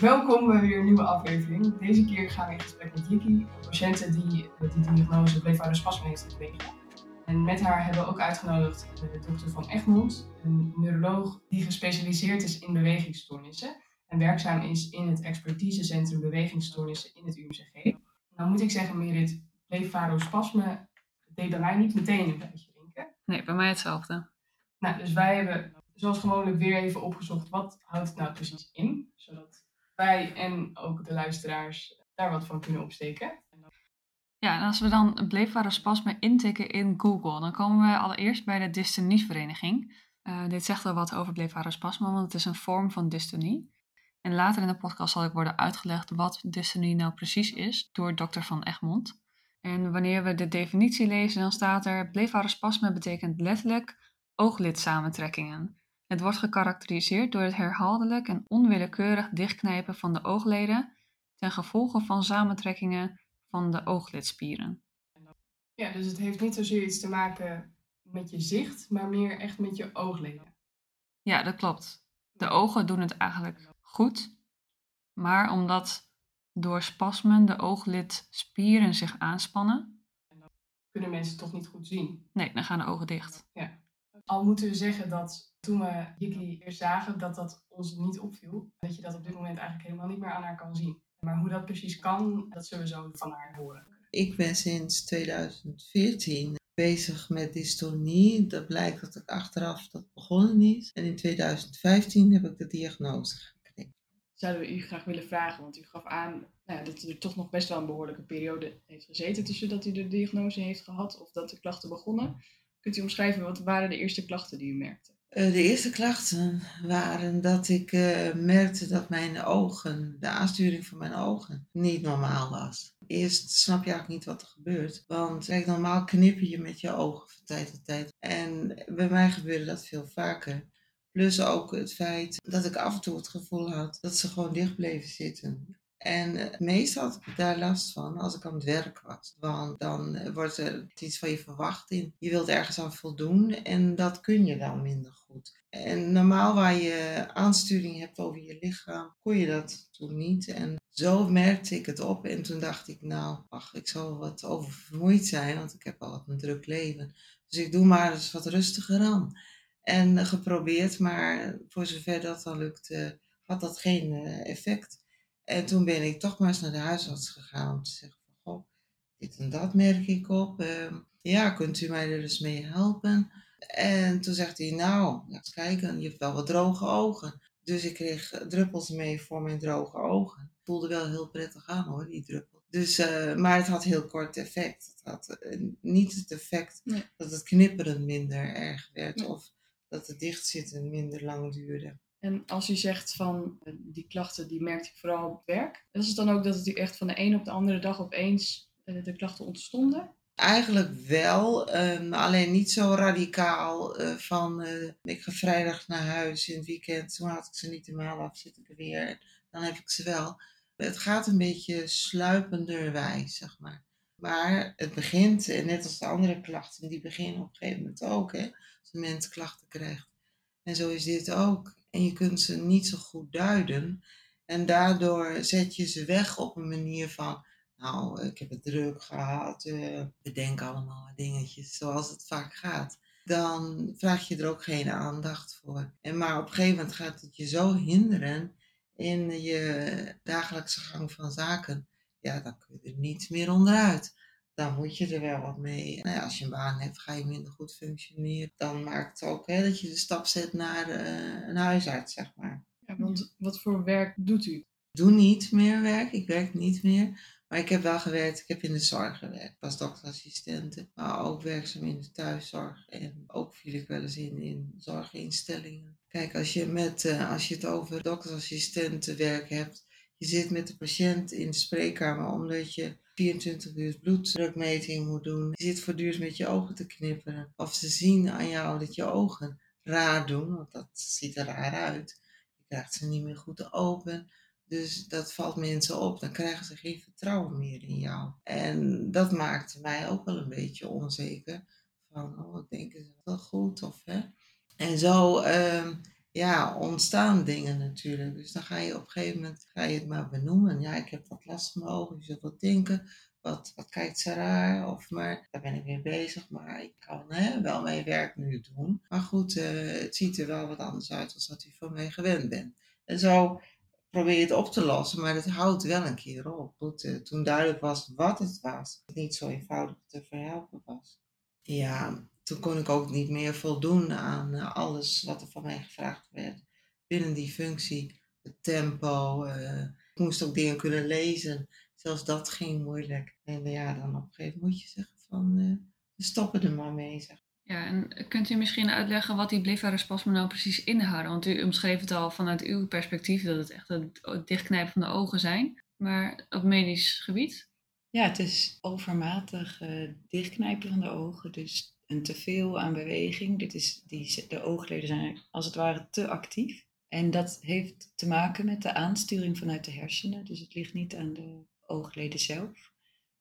Welkom bij weer een nieuwe aflevering. Deze keer gaan we in gesprek met Jikki, een patiënt die de diagnose bleefhouderspasme heeft gekregen. En met haar hebben we ook uitgenodigd de dokter van Egmond, een neuroloog die gespecialiseerd is in bewegingsstoornissen en werkzaam is in het expertisecentrum bewegingsstoornissen in het UMCG. Nou moet ik zeggen, Merit, bleefvarospasme deed bij mij niet meteen een beetje denken. Nee, bij mij hetzelfde. Nou, dus wij hebben zoals gewoonlijk weer even opgezocht wat houdt het nou precies in, zodat wij en ook de luisteraars daar wat van kunnen opsteken. Ja, en als we dan bleefvarospasme intikken in Google, dan komen we allereerst bij de dystonievereniging. Uh, dit zegt al wat over bleefvarospasme, want het is een vorm van dystonie. En later in de podcast zal ik worden uitgelegd wat dystonie nou precies is door dokter Van Egmond. En wanneer we de definitie lezen, dan staat er: bleefvarospasme betekent letterlijk ooglidsamentrekkingen. Het wordt gekarakteriseerd door het herhaaldelijk en onwillekeurig dichtknijpen van de oogleden ten gevolge van samentrekkingen van de ooglidspieren. Ja, dus het heeft niet zozeer iets te maken met je zicht, maar meer echt met je oogleden. Ja, dat klopt. De ogen doen het eigenlijk goed, maar omdat door spasmen de ooglidspieren zich aanspannen, kunnen mensen toch niet goed zien. Nee, dan gaan de ogen dicht. Ja. Al moeten we zeggen dat toen we Jikki eerst zagen, dat dat ons niet opviel. Dat je dat op dit moment eigenlijk helemaal niet meer aan haar kan zien. Maar hoe dat precies kan, dat zullen we zo van haar horen. Ik ben sinds 2014 bezig met dystonie. Dat blijkt dat ik achteraf dat begonnen is. En in 2015 heb ik de diagnose gekregen. Zouden we u graag willen vragen, want u gaf aan nou ja, dat u er toch nog best wel een behoorlijke periode heeft gezeten tussen dat u de diagnose heeft gehad of dat de klachten begonnen. Kunt u omschrijven, wat waren de eerste klachten die u merkte? Eh, de eerste klachten waren dat ik uh, merkte dat mijn ogen, de aansturing van mijn ogen, niet normaal was. Eerst snap je eigenlijk niet wat er gebeurt. Want kijk, normaal knipper je met je ogen van tijd tot tijd. En bij mij gebeurde dat veel vaker. Plus ook het feit dat ik af en toe het gevoel had dat ze gewoon dicht bleven zitten. En eh, meestal had ik daar last van als ik aan het werk was. Want dan eh, wordt er iets van je verwacht in. Je wilt ergens aan voldoen en dat kun je dan minder goed. En normaal waar je aansturing hebt over je lichaam, kon je dat toen niet. En zo merkte ik het op en toen dacht ik, nou, ach, ik zal wat oververmoeid zijn, want ik heb al een druk leven. Dus ik doe maar eens wat rustiger aan. En eh, geprobeerd, maar voor zover dat dan lukte, had dat geen effect. En toen ben ik toch maar eens naar de huisarts gegaan om te zeggen van, goh, dit en dat merk ik op. Ehm, ja, kunt u mij er eens mee helpen? En toen zegt hij, nou, eens kijken, je hebt wel wat droge ogen. Dus ik kreeg druppels mee voor mijn droge ogen. Voelde wel heel prettig aan hoor, die druppel. Dus, uh, maar het had heel kort effect. Het had uh, niet het effect dat het knipperen minder erg werd of dat het dichtzitten minder lang duurde. En als u zegt van eh, die klachten, die merkte ik vooral op het werk. Is het dan ook dat het u echt van de een op de andere dag opeens uh, de klachten ontstonden? Eigenlijk wel, um, alleen niet zo radicaal uh, van ik ga vrijdag naar huis in het weekend, toen had ik ze niet helemaal af, zit ik er weer, dan heb ik ze wel. Het gaat een beetje sluipenderwijs, zeg maar. Maar het begint, net als de andere klachten, die beginnen op een gegeven moment ook, hè, als een mens klachten krijgt. En zo is dit ook en je kunt ze niet zo goed duiden. En daardoor zet je ze weg op een manier van, nou, ik heb het druk gehad, uh, bedenk allemaal dingetjes zoals het vaak gaat. Dan vraag je er ook geen aandacht voor. En maar op een gegeven moment gaat het je zo hinderen in je dagelijkse gang van zaken. Ja, dan kun je er niet meer onderuit dan moet je er wel wat mee. Nou ja, als je een baan hebt, ga je minder goed functioneren. Dan maakt het ook hè, dat je de stap zet naar uh, een huisarts, zeg maar. Ja, want wat voor werk doet u? Ik doe niet meer werk, ik werk niet meer. Maar ik heb wel gewerkt, ik heb in de zorg gewerkt. als dokterassistente, maar ook werkzaam in de thuiszorg. En ook viel ik wel eens in, in zorginstellingen. Kijk, als je, met, uh, als je het over dokterassistentenwerk hebt, je zit met de patiënt in de spreekkamer omdat je 24 uur bloeddrukmeting moet doen. Je zit voortdurend met je ogen te knipperen. Of ze zien aan jou dat je ogen raar doen, want dat ziet er raar uit. Je krijgt ze niet meer goed open. Dus dat valt mensen op. Dan krijgen ze geen vertrouwen meer in jou. En dat maakte mij ook wel een beetje onzeker. Van, oh, denken ze wel goed? Of, hè? En zo... Uh, ja, ontstaan dingen natuurlijk. Dus dan ga je op een gegeven moment ga je het maar benoemen. Ja, ik heb wat last van mijn ogen, je zult wat denken. Wat, wat kijkt ze raar? Of maar, daar ben ik mee bezig, maar ik kan hè, wel mijn werk nu doen. Maar goed, eh, het ziet er wel wat anders uit dan dat u van mij gewend bent. En zo probeer je het op te lossen, maar het houdt wel een keer op. Uh, toen duidelijk was wat het was, het niet zo eenvoudig te verhelpen was. Ja, toen kon ik ook niet meer voldoen aan eh, alles wat er van mij gevraagd werd. Binnen die functie, het tempo. Uh, ik moest ook dingen kunnen lezen. Zelfs dat ging moeilijk. En ja, dan op een gegeven moment moet je zeggen van, uh, we stoppen er maar mee. Zeg. Ja, en kunt u misschien uitleggen wat die blefarospasme nou precies inhouden? Want u omschreef het al vanuit uw perspectief dat het echt het dichtknijpen van de ogen zijn. Maar op medisch gebied? Ja, het is overmatig uh, dichtknijpen van de ogen. Dus een teveel aan beweging. Dit is, die, de oogleden zijn als het ware te actief. En dat heeft te maken met de aansturing vanuit de hersenen. Dus het ligt niet aan de oogleden zelf,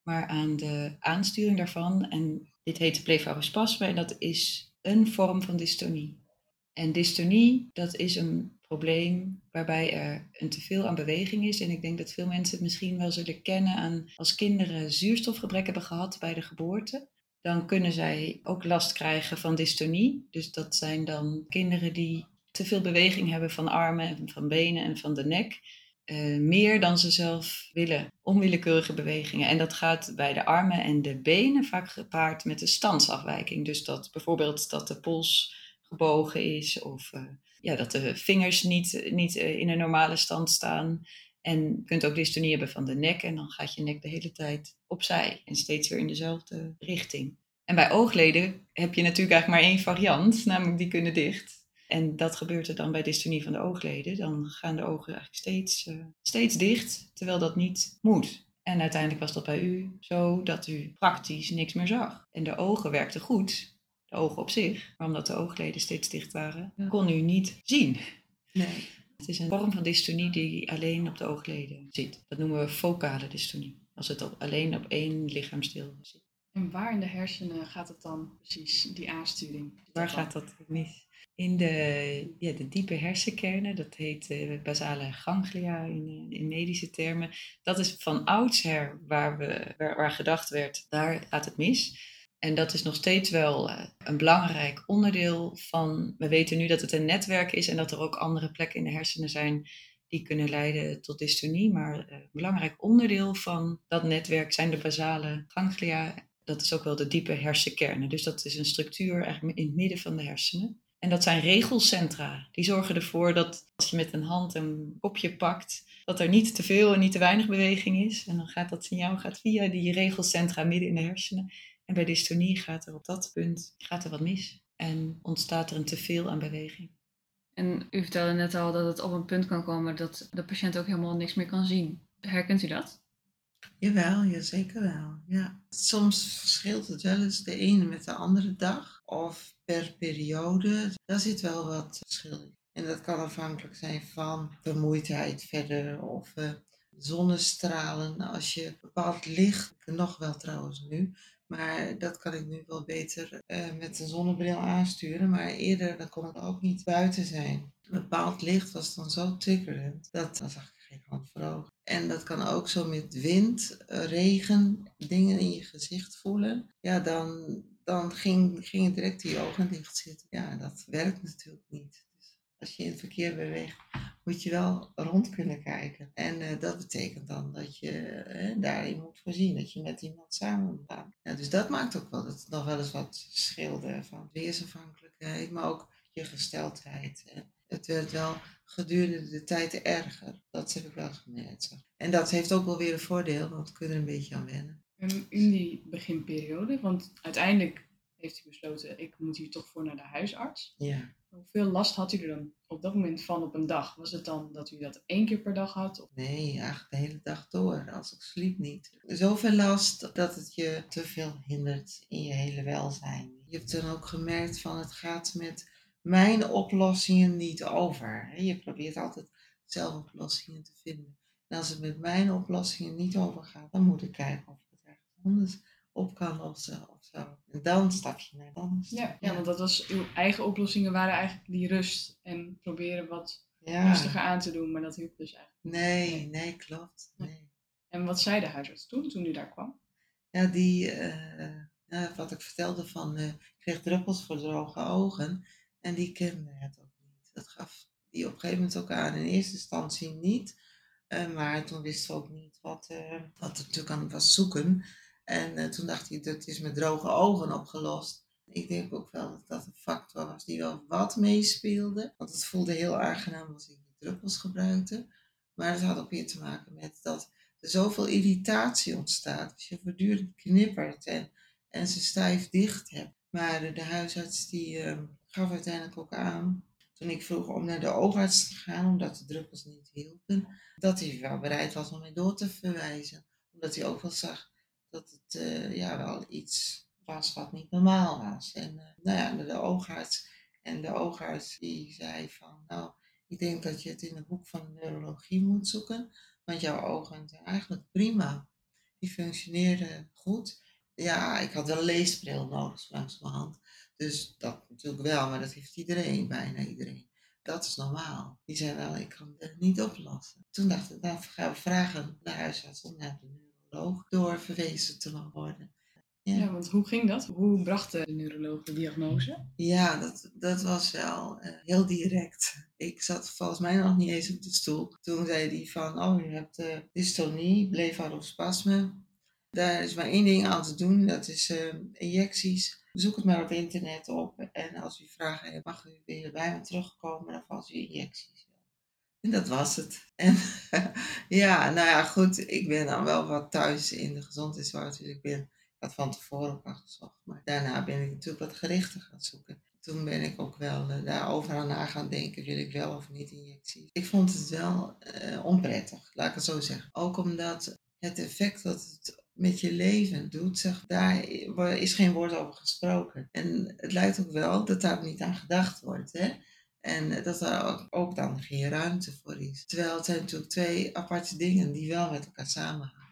maar aan de aansturing daarvan. En dit heet blefarospasme en dat is een vorm van dystonie. En dystonie, dat is een probleem waarbij er een teveel aan beweging is. En ik denk dat veel mensen het misschien wel zullen kennen aan als kinderen zuurstofgebrek hebben gehad bij de geboorte dan kunnen zij ook last krijgen van dystonie. Dus dat zijn dan kinderen die te veel beweging hebben van armen en van benen en van de nek. Uh, meer dan ze zelf willen, onwillekeurige bewegingen. En dat gaat bij de armen en de benen vaak gepaard met een standsafwijking. Dus dat bijvoorbeeld dat de pols gebogen is of uh, ja, dat de vingers niet, niet uh, in een normale stand staan. En je kunt ook dystonie hebben van de nek en dan gaat je nek de hele tijd opzij en steeds weer in dezelfde richting. En bij oogleden heb je natuurlijk eigenlijk maar één variant, namelijk die kunnen dicht. En dat gebeurt er dan bij dystonie van de oogleden. Dan gaan de ogen eigenlijk steeds, uh, steeds dicht, terwijl dat niet moet. En uiteindelijk was dat bij u zo dat u praktisch niks meer zag. En de ogen werkten goed, de ogen op zich, maar omdat de oogleden steeds dicht waren, kon u niet zien. Nee. Het is een vorm van dystonie die alleen op de oogleden zit. Dat noemen we focale dystonie. Als het op, alleen op één lichaamsdeel zit. En waar in de hersenen gaat het dan precies, die aansturing? Waar gaat dat mis? In de, ja, de diepe hersenkernen, dat heet uh, basale ganglia in, in medische termen. Dat is van oudsher waar, we, waar, waar gedacht werd, daar gaat het mis. En dat is nog steeds wel uh, een belangrijk onderdeel van. We weten nu dat het een netwerk is en dat er ook andere plekken in de hersenen zijn die kunnen leiden tot dystonie. Maar uh, een belangrijk onderdeel van dat netwerk zijn de basale ganglia. Dat is ook wel de diepe hersenkernen. Dus dat is een structuur eigenlijk in het midden van de hersenen. En dat zijn regelcentra. Die zorgen ervoor dat als je met een hand een kopje pakt, dat er niet te veel en niet te weinig beweging is. En dan gaat dat signaal gaat via die regelcentra midden in de hersenen. En bij dystonie gaat er op dat punt gaat er wat mis en ontstaat er een teveel aan beweging. En u vertelde net al dat het op een punt kan komen dat de patiënt ook helemaal niks meer kan zien. Herkent u dat? Jawel, ja, zeker wel. Ja. Soms verschilt het wel eens de ene met de andere dag of per periode. Daar zit wel wat verschil in. En dat kan afhankelijk zijn van vermoeidheid verder of uh, zonnestralen. Als je bepaald licht, nog wel trouwens nu, maar dat kan ik nu wel beter uh, met een zonnebril aansturen. Maar eerder kon ik ook niet buiten zijn. Een bepaald licht was dan zo triggerend. Dat dan zag ik geen hand voor ogen. En dat kan ook zo met wind, uh, regen, dingen in je gezicht voelen. Ja, dan, dan ging, ging direct in je ogen dicht zitten. Ja, dat werkt natuurlijk niet. Dus als je in het verkeer beweegt, moet je wel rond kunnen kijken. En uh, dat betekent dan dat je uh, daarin moet voorzien, dat je met iemand samen moet gaan. Ja, dus dat maakt ook wel dat het nog wel eens wat scheelde van weersafhankelijkheid, maar ook je gesteldheid. Hè. Het werd wel gedurende de tijd erger. Dat heb ik wel gemerkt. Zo. En dat heeft ook wel weer een voordeel, want we kunnen er een beetje aan wennen. En in die beginperiode, want uiteindelijk heeft u besloten, ik moet hier toch voor naar de huisarts. Ja. Hoeveel last had u er dan op dat moment van op een dag? Was het dan dat u dat één keer per dag had? Of? Nee, eigenlijk de hele dag door, als ik sliep niet. Zoveel last dat het je te veel hindert in je hele welzijn. Je hebt dan ook gemerkt van het gaat met mijn oplossingen niet over. Je probeert altijd zelf oplossingen te vinden. En als het met mijn oplossingen niet over gaat, dan moet ik kijken of ik het ergens anders op kan lossen of zo. En dan stap je anders. Ja, ja, want dat was uw eigen oplossingen waren eigenlijk die rust en proberen wat Ja. rustiger aan te doen, maar dat hielp dus eigenlijk. Nee, nee, klopt. Nee. En wat zei de huisarts toen, toen u daar kwam? Ja, die, eh, ja, wat ik vertelde van, eh, ik kreeg druppels voor droge ogen en die kende het ook niet. Dat gaf die op een gegeven moment ook aan. In eerste instantie niet, eh, maar toen wist ze ook niet wat, eh, wat er natuurlijk aan was zoeken. En eh, toen dacht hij, dat is met droge ogen opgelost. Ik denk ook wel dat dat een factor was die wel wat meespeelde. Want het voelde heel aangenaam als ik die druppels gebruikte. Maar het had ook weer te maken met dat er zoveel irritatie ontstaat. Als je voortdurend knippert en, en ze stijf dicht hebt. Maar de, huisarts die eh, gaf uiteindelijk ook aan, toen ik vroeg om naar de oogarts te gaan, omdat de druppels niet hielpen, dat hij wel bereid was om mij door te verwijzen. Omdat hij ook wel zag dat het eh, ja, wel iets was wat niet normaal was. En eh, nou ja, de, oogarts en de oogarts die zei van, nou, ik denk dat je het in de hoek van de neurologie moet zoeken. Want jouw ogen zijn eigenlijk prima. Die functioneerden goed. Ja, ik had wel een leesbril nodig, zo langzamerhand. Dus dat natuurlijk wel, maar dat heeft iedereen, bijna iedereen. Dat is normaal. Die zei wel, ik kan het niet oplossen. Toen dacht ik, nou gaan we vragen de huisarts om naar de neuroloog doorverwezen te worden. Ja. Ja. want hoe ging dat? Hoe bracht de neuroloog de diagnose? Ja, dat, dat was wel eh, heel direct. Ik zat volgens mij nog niet eens op de stoel. Toen zei hij van, oh, je hebt eh, dystonie, blefarospasme. Daar is maar één ding aan te doen, dat is eh, injecties. Zoek het maar op internet op. En als u vragen mag u weer bij me terugkomen, dan valt u injecties. En dat was het. En ja, nou ja, goed. Ik ben dan wel wat thuis in de gezondheidszorg. Dus ik ben, had van tevoren ook al gezocht. Maar daarna ben ik natuurlijk wat gerichter gaan zoeken. Toen ben ik ook wel uh, daarover aan na gaan denken, wil ik wel of niet injecties. Ik vond het wel uh, onprettig, laat ik het zo zeggen. Ook omdat het effect dat het met je leven doet, zeg, daar is geen woord over gesproken. En het lijkt ook wel dat daar niet aan gedacht wordt. Hè? En dat er ook dan geen ruimte voor is. Terwijl het zijn natuurlijk twee aparte dingen die wel met elkaar samenhangen.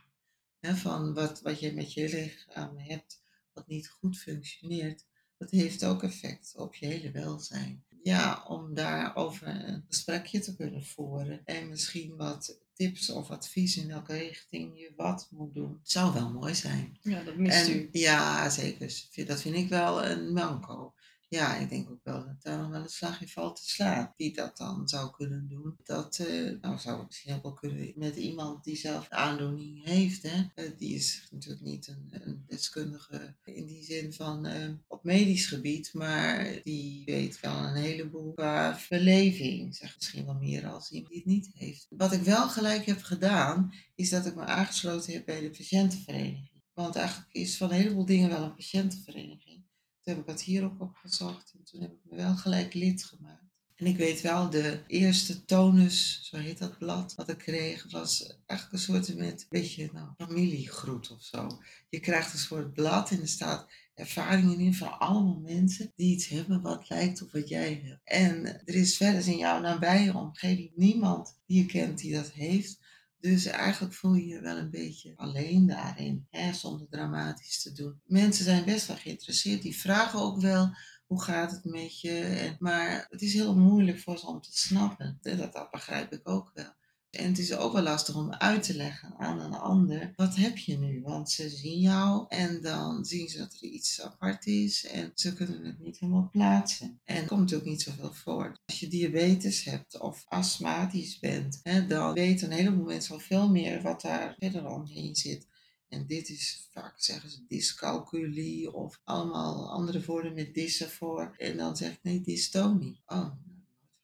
He, van wat, wat je met je lichaam hebt, wat niet goed functioneert, dat heeft ook effect op je hele welzijn. Ja, om daarover een gesprekje te kunnen voeren en misschien wat tips of advies in welke richting je wat moet doen, zou wel mooi zijn. Ja, dat mist en, u. Ja, zeker. Dat vind ik wel een manco ja, ik denk ook wel dat daar nog wel een slag in valt te slaan. Wie dat dan zou kunnen doen, dat uh, nou, zou misschien ook wel kunnen met iemand die zelf aandoening heeft. Hè? Uh, die is natuurlijk niet een, deskundige in die zin van uh, op medisch gebied, maar die weet wel een heleboel qua verleving. Zeg misschien wel meer als iemand die het niet heeft. Wat ik wel gelijk heb gedaan, is dat ik me aangesloten heb bij de patiëntenvereniging. Want eigenlijk is van een heleboel dingen wel een patiëntenvereniging. Toen heb ik het hier ook opgezocht en toen heb ik me wel gelijk lid gemaakt. En ik weet wel, de eerste tonus, zo heet dat blad, wat ik kreeg, was eigenlijk een soort met, weet je, nou, familiegroet of zo. Je krijgt een soort blad en er staat ervaringen in van allemaal mensen die iets hebben wat lijkt op wat jij hebt. En er is verder in jouw nabije omgeving niemand die je kent die dat heeft. Dus eigenlijk voel je je wel een beetje alleen daarin, hè, zonder dramatisch te doen. Mensen zijn best wel geïnteresseerd, die vragen ook wel hoe gaat het met je. Maar het is heel moeilijk voor ze om te snappen. Dat, dat begrijp ik ook wel. En het is ook wel lastig om uit te leggen aan een ander, wat heb je nu? Want ze zien jou en dan zien ze dat er iets apart is en ze kunnen het niet helemaal plaatsen. En komt natuurlijk niet zoveel voor. Als je diabetes hebt of astmatisch bent, hè, dan weten een heleboel mensen al veel meer wat daar verder omheen zit. En dit is vaak zeggen ze dyscalculie of allemaal andere woorden met dissen voor. En dan zeg ik nee, dystonie. Oh,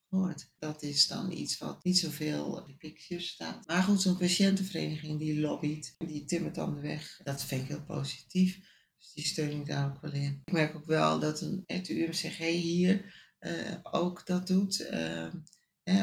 gehoord. Dat is dan iets wat niet zoveel op de picture staat. Maar goed, zo'n patiëntenvereniging die lobbyt, die timmert dan de weg. Dat vind ik heel positief. Dus die steun ik daar ook wel in. Ik merk ook wel dat een, het UMCG hier uh, ook dat doet. Uh,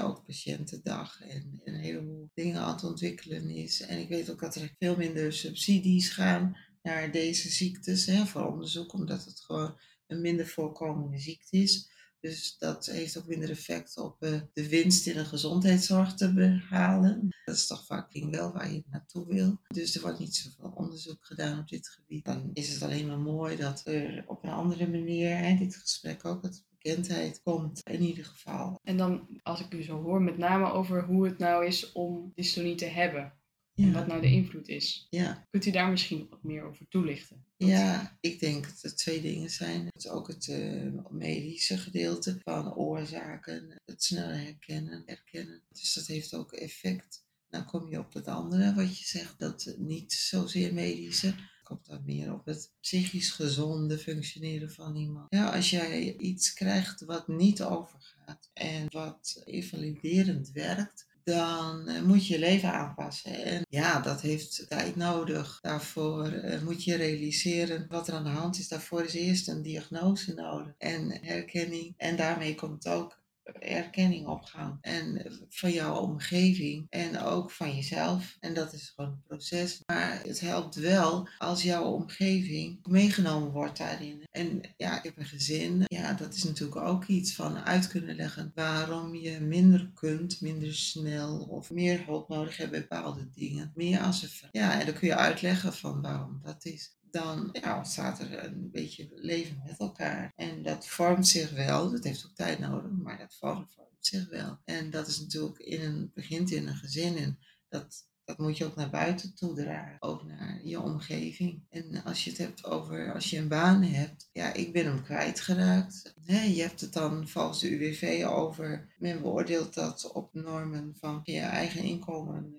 ook patiëntendag en een heleboel dingen aan het ontwikkelen is. En ik weet ook dat er veel minder subsidies gaan naar deze ziektes hè, voor onderzoek, omdat het gewoon een minder voorkomende ziekte is. Dus dat heeft ook minder effect op uh, de winst in de gezondheidszorg te behalen. Dat is toch vaak wel waar je naartoe wil. Dus er wordt niet zoveel onderzoek gedaan op dit gebied. Dan is het alleen maar mooi dat er op een andere manier, hè, dit gesprek ook, het bekendheid komt in ieder geval. En dan, als ik u zo hoor, met name over hoe het nou is om dystonie te hebben. En wat nou de invloed is. Ja. Kunt u daar misschien wat meer over toelichten? Ja, ik denk dat er twee dingen zijn. Het is ook het uh, medische gedeelte van oorzaken, het sneller herkennen, herkennen. Dus dat heeft ook effect. Dan kom je op het andere wat je zegt, dat niet zozeer medische. Komt dan meer op het psychisch gezonde functioneren van iemand. Ja, als jij iets krijgt wat niet overgaat en wat invaliderend werkt, dan uh, moet je je leven aanpassen. En ja, dat heeft tijd nodig. Daarvoor uh, moet je realiseren wat er aan de hand is. Daarvoor is eerst een diagnose nodig en herkenning. En daarmee komt ook erkenning opgaan. En van jouw omgeving en ook van jezelf. En dat is gewoon een proces. Maar het helpt wel als jouw omgeving meegenomen wordt daarin. En ja, ik heb een gezin. Ja, dat is natuurlijk ook iets van uit kunnen leggen waarom je minder kunt, minder snel of meer hulp nodig hebt bij bepaalde dingen. Meer als een Ja, en dan kun je uitleggen van waarom dat is dan ja, ontstaat er een beetje leven met elkaar. En dat vormt zich wel, dat heeft ook tijd nodig, maar dat vormt, zich wel. En dat is natuurlijk in een, begint in een gezin en dat, dat moet je ook naar buiten toe dragen, ook naar je omgeving. En als je het hebt over, als je een baan hebt, ja, ik ben hem kwijtgeraakt. Je hebt het dan volgens de UWV over, men beoordeelt dat op normen van je eigen inkomen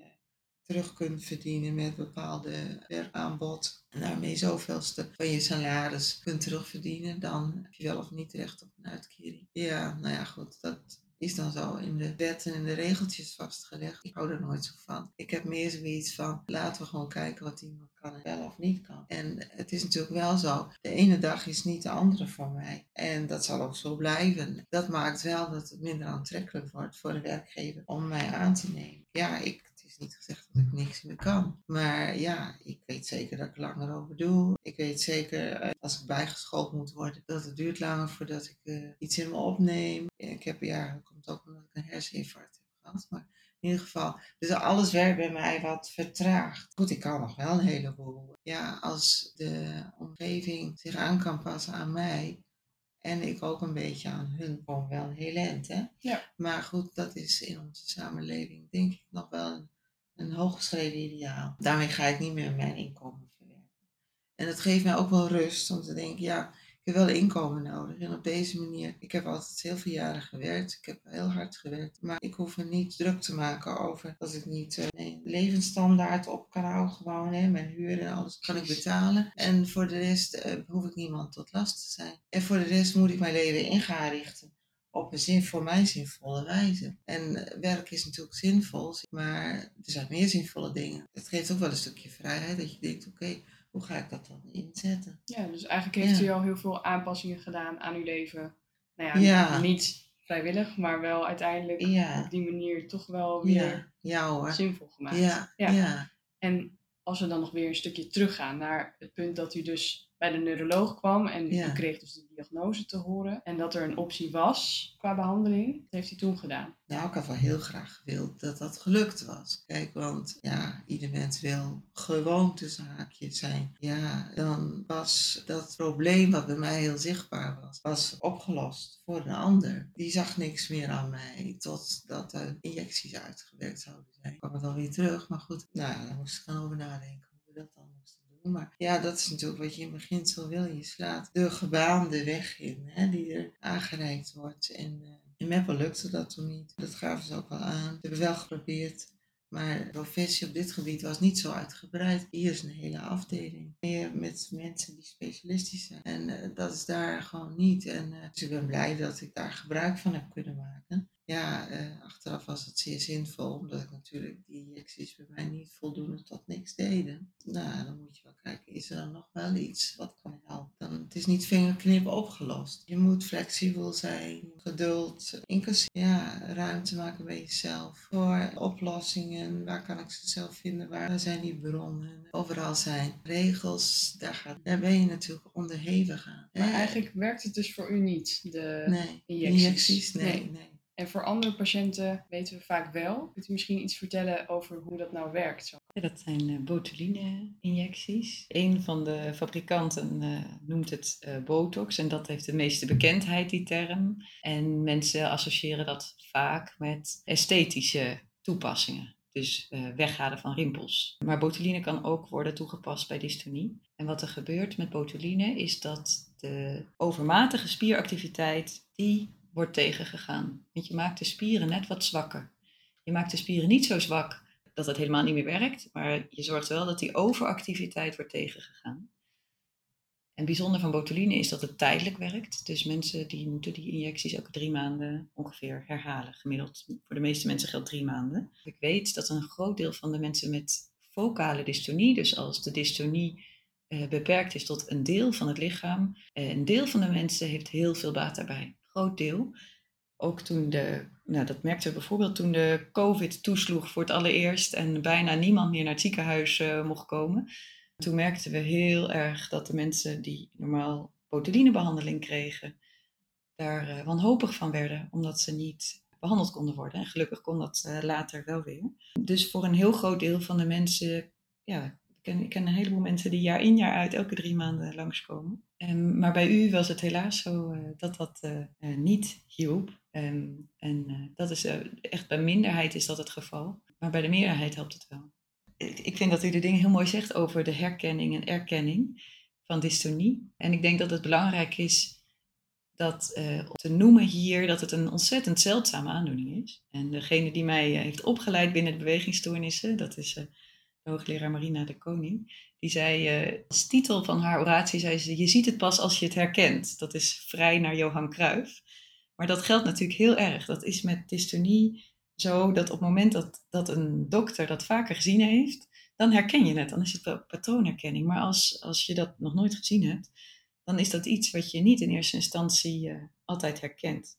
terug kunt verdienen met bepaalde werkaanbod. En daarmee zoveelste van je salaris kunt terugverdienen. Dan heb je wel of niet recht op een uitkering. Ja, nou ja, goed. Dat is dan zo in de wetten en de regeltjes vastgelegd. Ik hou er nooit zo van. Ik heb meer zoiets van, laten we gewoon kijken wat iemand kan en wel of niet kan. En het is natuurlijk wel zo, de ene dag is niet de andere voor mij. En dat zal ook zo blijven. Dat maakt wel dat het minder aantrekkelijk wordt voor de werkgever om mij aan te nemen. Ja, ik niet gezegd dat ik niks meer kan. Maar ja, ik weet zeker dat ik langer over doe. Ik weet zeker eh, als ik bijgeschoold moet worden, dat het duurt langer voordat ik uh, iets in me opneem. Ik heb, ja, dat komt ook omdat ik een herseninfarct heb gehad. Maar in ieder geval, dus alles werkt bij mij wat vertraagd. Goed, ik kan nog wel een heleboel. Ja, als de omgeving zich aan kan passen aan mij, en ik ook een beetje aan hun gewoon wel een heel eind, hè? Ja. Maar goed, dat is in onze samenleving denk ik nog wel een een hooggeschreven ideaal. Daarmee ga ik niet meer mijn inkomen verwerken. En dat geeft mij ook wel rust om te denken, ja, ik heb wel inkomen nodig. En op deze manier, ik heb altijd heel veel jaren gewerkt. Ik heb heel hard gewerkt. Maar ik hoef me niet druk te maken over dat ik niet uh, mijn levensstandaard op kan houden. Gewoon, hè, mijn huur en alles kan ik betalen. En voor de rest uh, hoef ik niemand tot last te zijn. En voor de rest moet ik mijn leven in gaan richten op een zin, voor mij zinvolle wijze. En eh, werk is natuurlijk zinvol, maar er zijn meer zinvolle dingen. Het geeft ook wel een stukje vrijheid dat je denkt, oké, hoe ga ik dat dan inzetten? Ja, dus eigenlijk heeft u al heel veel aanpassingen gedaan aan uw leven. Nou ja, niet vrijwillig, maar wel uiteindelijk op die manier toch wel weer zinvol gemaakt. Ja. Ja. En als we dan nog weer een stukje teruggaan naar het punt dat u dus bij de neuroloog kwam en ja. kreeg dus de diagnose te horen. En dat er een optie was qua behandeling. Dat heeft hij toen gedaan. Nou, ik had wel heel graag gewild dat dat gelukt was. Kijk, want ja, ieder mens wil gewoon tussen haakjes zijn. Ja, dan was dat probleem wat bij mij heel zichtbaar was, was opgelost voor een ander. Die zag niks meer aan mij totdat de injecties uitgewerkt zouden zijn. Ik kwam het alweer terug, maar goed, nou, daar moest ik dan over nadenken hoe we dat dan maar ja, dat is natuurlijk wat je in beginsel wil. Je slaat de gebaande weg in, hè, die er aangereikt wordt. En uh, in Meppel lukte dat toen niet. Dat gaven ze ook wel aan. Ze hebben wel geprobeerd. Maar de professie op dit gebied was niet zo uitgebreid. Hier is een hele afdeling. Meer met mensen die specialistisch zijn. En uh, dat is daar gewoon niet. En uh, dus ik ben blij dat ik daar gebruik van heb kunnen maken ja, uh, achteraf was het zeer zinvol, omdat ik natuurlijk die injecties bij mij niet voldoende tot niks deden. Nou, dan moet je wel kijken, is er dan nog wel iets wat kan helpen? Dan, het is niet vingerknippen opgelost. Je moet flexibel zijn, geduld, ja, ruimte maken bij jezelf. Voor oplossingen, waar kan ik ze zelf vinden, waar zijn die bronnen? Overal zijn regels, daar, gaat, daar ben je natuurlijk onderhevig aan. Maar eigenlijk werkt het dus voor u niet, de nee, injecties? injecties, nee, Nee. nee. En voor andere patiënten weten we vaak wel. Kunt u misschien iets vertellen over hoe dat nou werkt? Zo? Ja, dat zijn eh, botuline-injecties. Een van de fabrikanten eh, noemt het eh, botox en dat heeft de meeste bekendheid, die term. En mensen associëren dat vaak met esthetische toepassingen. Dus eh, weghalen van rimpels. Maar botuline kan ook worden toegepast bij dystonie. En wat er gebeurt met botuline is dat de overmatige spieractiviteit, die wordt tegengegaan. Want je maakt de spieren net wat zwakker. Je maakt de spieren niet zo zwak dat het helemaal niet meer werkt, maar je zorgt wel dat die overactiviteit wordt tegengegaan. En bijzonder van botuline is dat het tijdelijk werkt. Dus mensen die moeten die injecties elke drie maanden ongeveer herhalen. Gemiddeld voor de meeste mensen geldt drie maanden. Ik weet dat een groot deel van de mensen met focale dystonie, dus als de dystonie eh, beperkt is tot een deel van het lichaam, eh, een deel van de mensen heeft heel veel baat daarbij. Groot deel. Ook toen de, nou dat merkten we bijvoorbeeld toen de COVID toesloeg voor het allereerst en bijna niemand meer naar het ziekenhuis eh, mocht komen. Toen merkten we heel erg dat de mensen die normaal botulinebehandeling kregen, daar eh, wanhopig van werden, omdat ze niet behandeld konden worden. En gelukkig kon dat eh, later wel weer. Dus voor een heel groot deel van de mensen, ja, ik ken een heleboel mensen die jaar in jaar uit elke drie maanden langskomen. Um, maar bij u was het helaas zo uh, dat dat uh, niet hielp. Um, en dat is echt bij minderheid is dat het geval. Maar bij de meerderheid helpt het wel. Ik, ik vind dat u de dingen heel mooi zegt over de herkenning en erkenning van dystonie. En ik denk dat het belangrijk is dat te noemen hier dat het een ontzettend zeldzame aandoening is. En degene die mij heeft opgeleid binnen de bewegingsstoornissen, dat is hoogleraar Marina de Koning, die zei, uh, als titel van haar oratie zei ze, je ziet het pas als je het herkent. Dat is vrij naar Johan Cruijff. Maar dat geldt natuurlijk heel erg. Dat is met dystonie zo dat op het moment dat, dat een dokter dat vaker gezien heeft, dan herken je het. Dan is het patroonherkenning. Maar als, als je dat nog nooit gezien hebt, dan is dat iets wat je niet in eerste instantie uh, altijd herkent.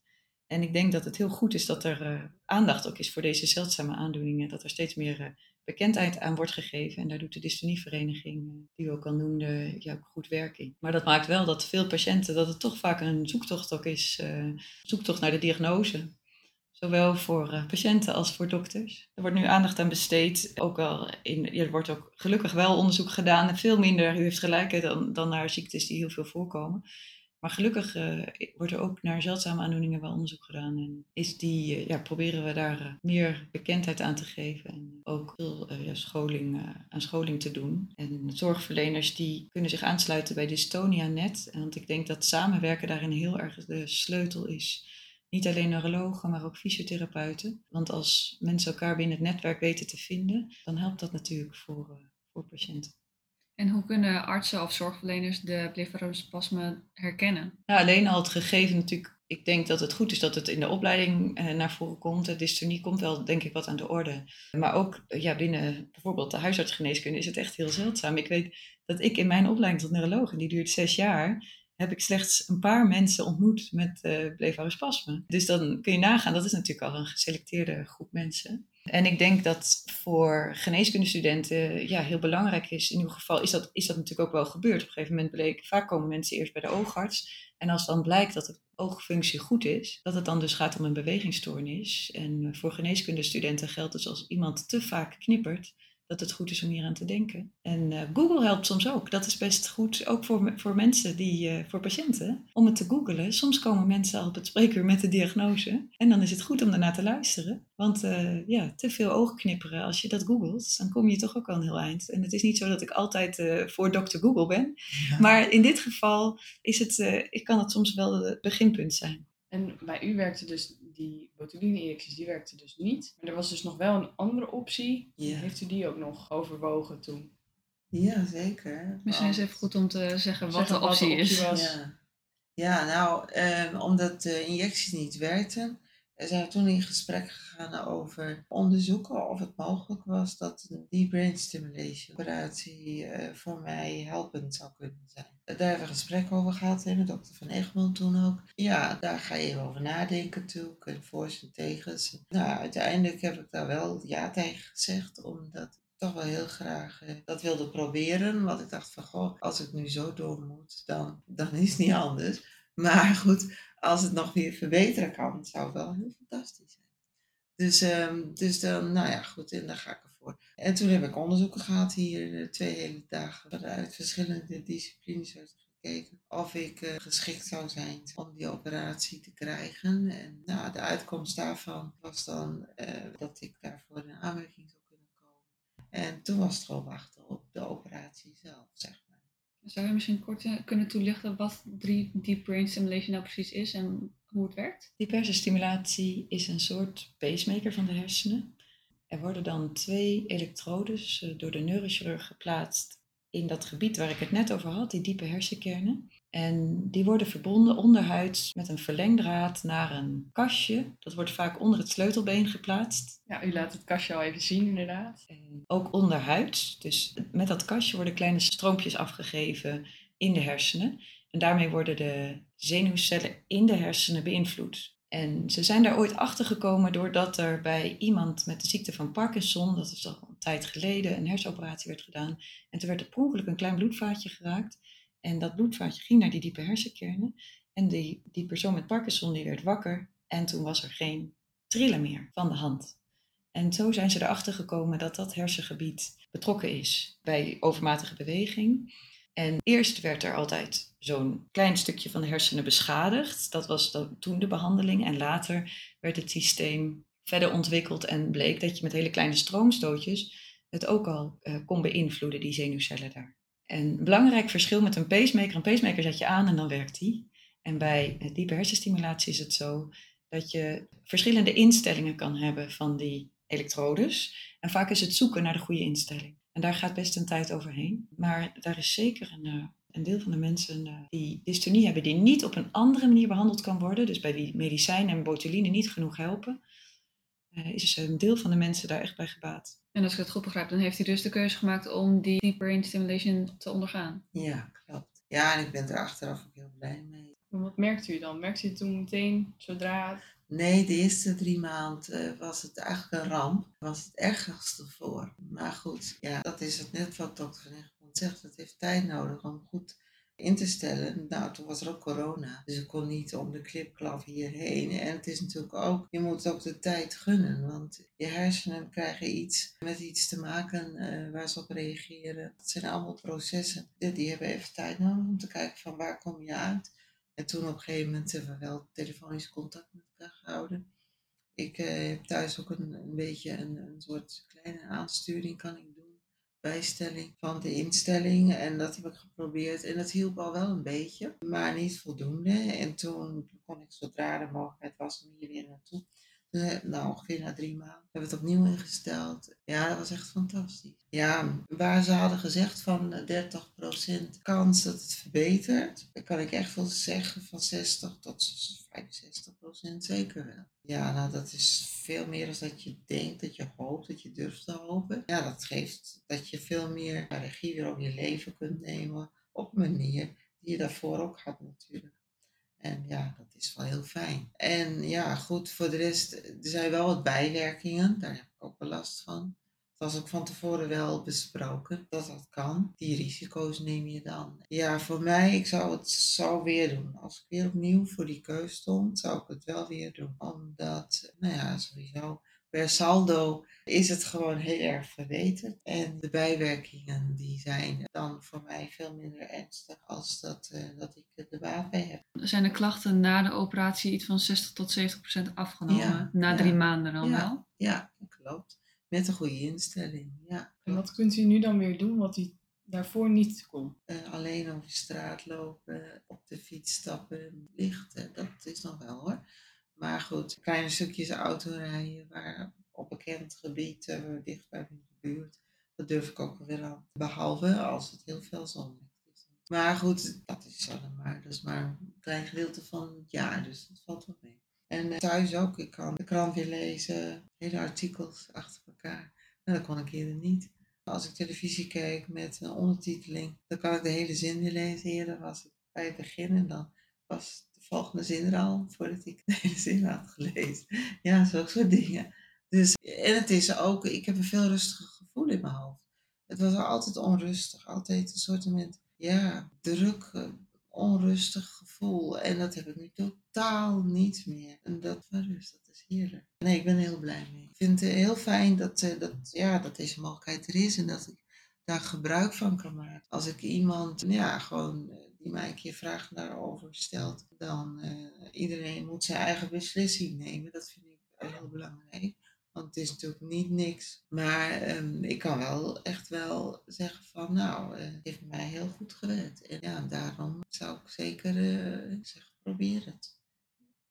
En ik denk dat het heel goed is dat er uh, aandacht ook is voor deze zeldzame aandoeningen. Dat er steeds meer bekendheid aan wordt gegeven. En daar doet de dystonievereniging, die u ook al noemde, ja, ook goed werk in. Maar dat maakt wel dat veel patiënten, dat het toch vaak een zoektocht ook is, uh, zoektocht naar de diagnose. Zowel voor patiënten als voor dokters. Er wordt nu aandacht aan besteed. Ook al in, er wordt ook gelukkig wel onderzoek gedaan. Veel minder, u heeft gelijk, dan, dan naar ziektes die heel veel voorkomen. Maar gelukkig uh, wordt er ook naar zeldzame aandoeningen wel onderzoek gedaan. En is die, uh, ja, proberen we daar uh, meer bekendheid aan te geven. En ook veel scholing, aan scholing te doen. En zorgverleners die kunnen zich aansluiten bij Dystonia Net. Want ik denk dat samenwerken daarin heel erg de sleutel is. Niet alleen neurologen, maar ook fysiotherapeuten. Want als mensen elkaar binnen het netwerk weten te vinden, dan helpt dat natuurlijk voor, voor patiënten. En hoe kunnen artsen of zorgverleners de blefarospasme herkennen? Nou, alleen al het gegeven natuurlijk. Ik denk dat het goed is dat het in de opleiding eh, naar voren komt. De dystonie komt wel, denk ik, wat aan de orde. Maar ook ja, binnen bijvoorbeeld de huisartsgeneeskunde is het echt heel zeldzaam. Ik weet dat ik in mijn opleiding tot neuroloog, en die duurt zes jaar, heb ik slechts een paar mensen ontmoet met uh, blefarospasme. Dus dan kun je nagaan, dat is natuurlijk al een geselecteerde groep mensen. En ik denk dat voor geneeskundestudenten ja, heel belangrijk is, in ieder geval is dat, is dat natuurlijk ook wel gebeurd. Op een gegeven moment bleek, vaak komen mensen eerst bij de oogarts. En als dan blijkt dat de oogfunctie goed is, dat het dan dus gaat om een bewegingsstoornis. En voor geneeskundestudenten geldt dus als iemand te vaak knippert, dat het goed is om hier aan te denken. En uh, Google helpt soms ook. Dat is best goed, ook voor, voor mensen, die, uh, voor patiënten, om het te googlen. Soms komen mensen al op het spreekuur met de diagnose. En dan is het goed om daarna te luisteren. Want uh, ja, te veel oogknipperen, als je dat googelt, dan kom je toch ook al een heel eind. En het is niet zo dat ik altijd voor dokter Google ben. Ja. Maar in dit geval is het, ik kan het soms wel het beginpunt zijn. En bij u werkte dus die botuline-injecties, die werkte dus niet. Maar er was dus nog wel een andere optie. Ja. Heeft u die ook nog overwogen toen? Ja, zeker. Misschien is het even goed om te zeggen wat Zeggen de optie, wat de optie is. was. Ja, ja nou, eh, omdat de injecties niet werkten, We zijn toen in gesprek gegaan over onderzoeken of het mogelijk was dat deep brain stimulation operatie uh, voor mij helpend zou kunnen zijn. Daar hebben we een gesprek over gehad de dokter van Egmond toen ook. Ja, daar ga je over nadenken natuurlijk en voor's en tegens. Nou, uiteindelijk heb ik daar wel ja tegen gezegd, omdat toch wel heel graag uh, dat wilde proberen. Want ik dacht van, goh, als ik nu zo door moet, dan, dan is het niet anders. Maar goed, als het nog weer verbeteren kan, zou het wel heel fantastisch zijn. Dus, um, dus dan, nou ja, goed, en daar ga ik ervoor. En toen heb ik onderzoeken gehad hier, eh, twee hele dagen, vanuit verschillende disciplines gekeken of ik uh, geschikt zou zijn om die operatie te krijgen. En nou, de uitkomst daarvan was dan uh, dat ik daarvoor in aanmerking zou kunnen komen. En toen was het gewoon wachten op de operatie zelf, zeg. Zou je misschien kort eh, kunnen toelichten wat deep brain stimulation nou precies is en hoe het werkt? Deep hersenstimulatie is een soort pacemaker van de hersenen. Er worden dan twee elektrodes eh, door de neurochirurg geplaatst in dat gebied waar ik het net over had, die diepe hersenkernen. En die worden verbonden onderhuids met een verlengdraad naar een kastje. Dat wordt vaak onder het sleutelbeen geplaatst. Ja, u laat het kastje al even zien inderdaad. En ook onderhuids. Dus met dat kastje worden kleine stroompjes afgegeven in de hersenen. En daarmee worden de zenuwcellen in de hersenen beïnvloed. En ze zijn daar ooit achter gekomen doordat er bij iemand met de ziekte van Parkinson, dat is al een tijd geleden, een hersenoperatie werd gedaan. En toen werd er per een klein bloedvaatje geraakt. En dat bloedvaatje ging naar die diepe hersenkernen. En die, die persoon met Parkinson die werd wakker. En toen was er geen trillen meer van de hand. En zo zijn ze erachter gekomen dat dat hersengebied betrokken is bij overmatige beweging. En eerst werd er altijd zo'n klein stukje van de hersenen beschadigd. Dat was toen de behandeling. En later werd het systeem verder ontwikkeld en bleek dat je met hele kleine stroomstootjes het ook al uh, kon beïnvloeden, die zenuwcellen daar. En een belangrijk verschil met een pacemaker, een pacemaker zet je aan en dan werkt die. En bij diepe hersenstimulatie is het zo dat je verschillende instellingen kan hebben van die elektrodes. En vaak is het zoeken naar de goede instelling. En daar gaat best een tijd overheen. Maar daar is zeker een, eh, een deel van de mensen eh, die dystonie hebben, die niet op een andere manier behandeld kan worden. Dus bij wie medicijnen en botuline niet genoeg helpen, uh, is een deel van de mensen daar echt bij gebaat. En als ik het goed begrijp, dan heeft hij dus de keuze gemaakt om die deep brain stimulation te ondergaan. Ja, klopt. Ja, en ik ben er achteraf ook heel blij mee. Wat merkt u dan? Merkt u het toen meteen, zodra Nee, de eerste drie maanden uh, was het eigenlijk een ramp. Was het ergste voor. Maar goed, ja, dat is het net wat dokter Van Egmond zegt. Het heeft tijd nodig om goed in te stellen. Nou, toen was er ook corona. Dus ik kon niet om de klipklap hierheen. En het is natuurlijk ook, je moet ook de tijd gunnen. Want je hersenen krijgen iets met iets te maken uh, waar ze op reageren. Dat zijn allemaal processen. Die hebben even tijd nodig om te kijken van waar kom je uit. En toen op een gegeven moment hebben we wel telefonisch contact met elkaar gehouden. Ik uh, heb thuis ook een, een beetje een, een soort kleine aansturing kan ik doen bijstelling van de instelling. En dat heb ik geprobeerd. En dat hielp al wel een beetje, maar niet voldoende. En toen kon ik zodra de mogelijkheid was om hier weer naartoe. Nou, ongeveer na drie maanden hebben we het opnieuw ingesteld. Ja, dat was echt fantastisch. Ja, waar ze hadden gezegd van 30% kans dat het verbetert, kan ik echt wel zeggen van 60 tot 65% zeker wel. Ja, nou dat is veel meer dan dat je denkt, dat je hoopt, dat je durft te hopen. Ja, dat geeft dat je veel meer regie weer op je leven kunt nemen op een manier die je daarvoor ook had natuurlijk. En ja, dat is wel heel fijn. En ja, goed, voor de rest, er zijn wel wat bijwerkingen. Daar heb ik ook wel last van. Dat was ook van tevoren wel besproken dat dat kan. Die risico's neem je dan. Ja, voor mij, ik zou het zo weer doen. Als ik weer opnieuw voor die keus stond, zou ik het wel weer doen. Omdat, nou ja, sowieso per saldo is het gewoon heel erg verbeterd. En de bijwerkingen die zijn dan voor mij veel minder ernstig als dat, uh, dat ik er baat bij heb. Zijn de klachten na de operatie iets van 60 tot 70 procent afgenomen? Ja, na drie maanden dan wel? Ja, klopt. Met een goede instelling, ja. En wat kunt u nu dan weer doen wat u daarvoor niet kon? Uh, alleen over straat lopen, op de fiets stappen, lichten, dat is nog wel hoor. Maar goed, kleine stukjes autorijden waar op bekend gebied, uh, dicht bij de buurt, dat durf ik ook wel aan. Behalve als het heel veel zonlicht is. Maar goed, dat is, maar, dat is maar een klein gedeelte van het jaar, dus dat valt wel mee. En eh, thuis ook. Ik kan de krant weer lezen, hele artikels achter elkaar. En dat kon ik eerder niet. Als ik televisie kijk met een ondertiteling, dan kan ik de hele zin weer lezen. Eerder was ik bij het begin en dan was volgende zin er al voordat ik de hele zin had gelezen. Ja, zulke soort dingen. Dus, en het is ook, ik heb een veel rustiger gevoel in mijn hoofd. Het was altijd onrustig, altijd een soort van, ja, druk, eh, onrustig gevoel. En dat heb ik nu totaal niet meer. En dat rust, dat is heerlijk. Nee, ik ben heel blij mee. Ik vind het heel fijn dat, eh, dat, ja, dat deze mogelijkheid er is en dat ik daar gebruik van kan maken. Als ik iemand, ja, gewoon eh, die mij een keer vragen daarover stelt, dan uh, iedereen moet zijn eigen beslissing nemen. Dat vind ik heel belangrijk. Want het is natuurlijk niet niks. Maar um, ik kan wel echt wel zeggen van nou, uh, het heeft mij heel goed gewerkt. En ja, daarom zou ik zeker zeggen, probeer het.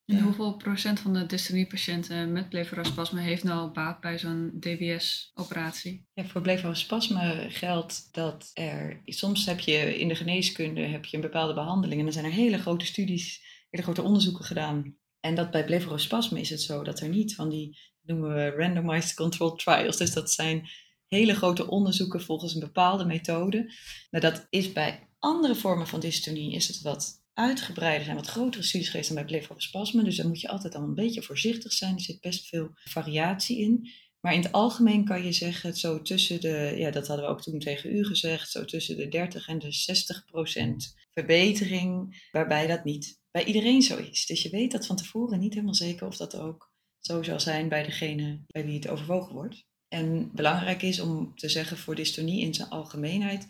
En hoeveel procent van de dystonie-patiënten met blefarospasme heeft nou baat bij zo'n DBS-operatie? Ja, voor blefarospasme geldt dat er... Soms heb je in de geneeskunde heb je een bepaalde behandeling en dan zijn er hele grote studies, hele grote onderzoeken gedaan. En dat bij blefarospasme is het zo dat er niet van die noemen we randomized controlled trials. Dus dat zijn hele grote onderzoeken volgens een bepaalde methode. Maar dat is bij andere vormen van dystonie is het wat uitgebreider zijn, wat grotere studies geweest dan bij blefarospasme. Dus daar moet je altijd al een beetje voorzichtig zijn. Er zit best veel variatie in. Maar in het algemeen kan je zeggen, zo tussen de, ja, dat hadden we ook toen tegen u gezegd, zo tussen de 30 en de 60 procent verbetering, waarbij dat niet bij iedereen zo is. Dus je weet dat van tevoren niet helemaal zeker of dat ook zo zal zijn bij degene bij wie het overwogen wordt. En belangrijk is om te zeggen voor dystonie in zijn algemeenheid,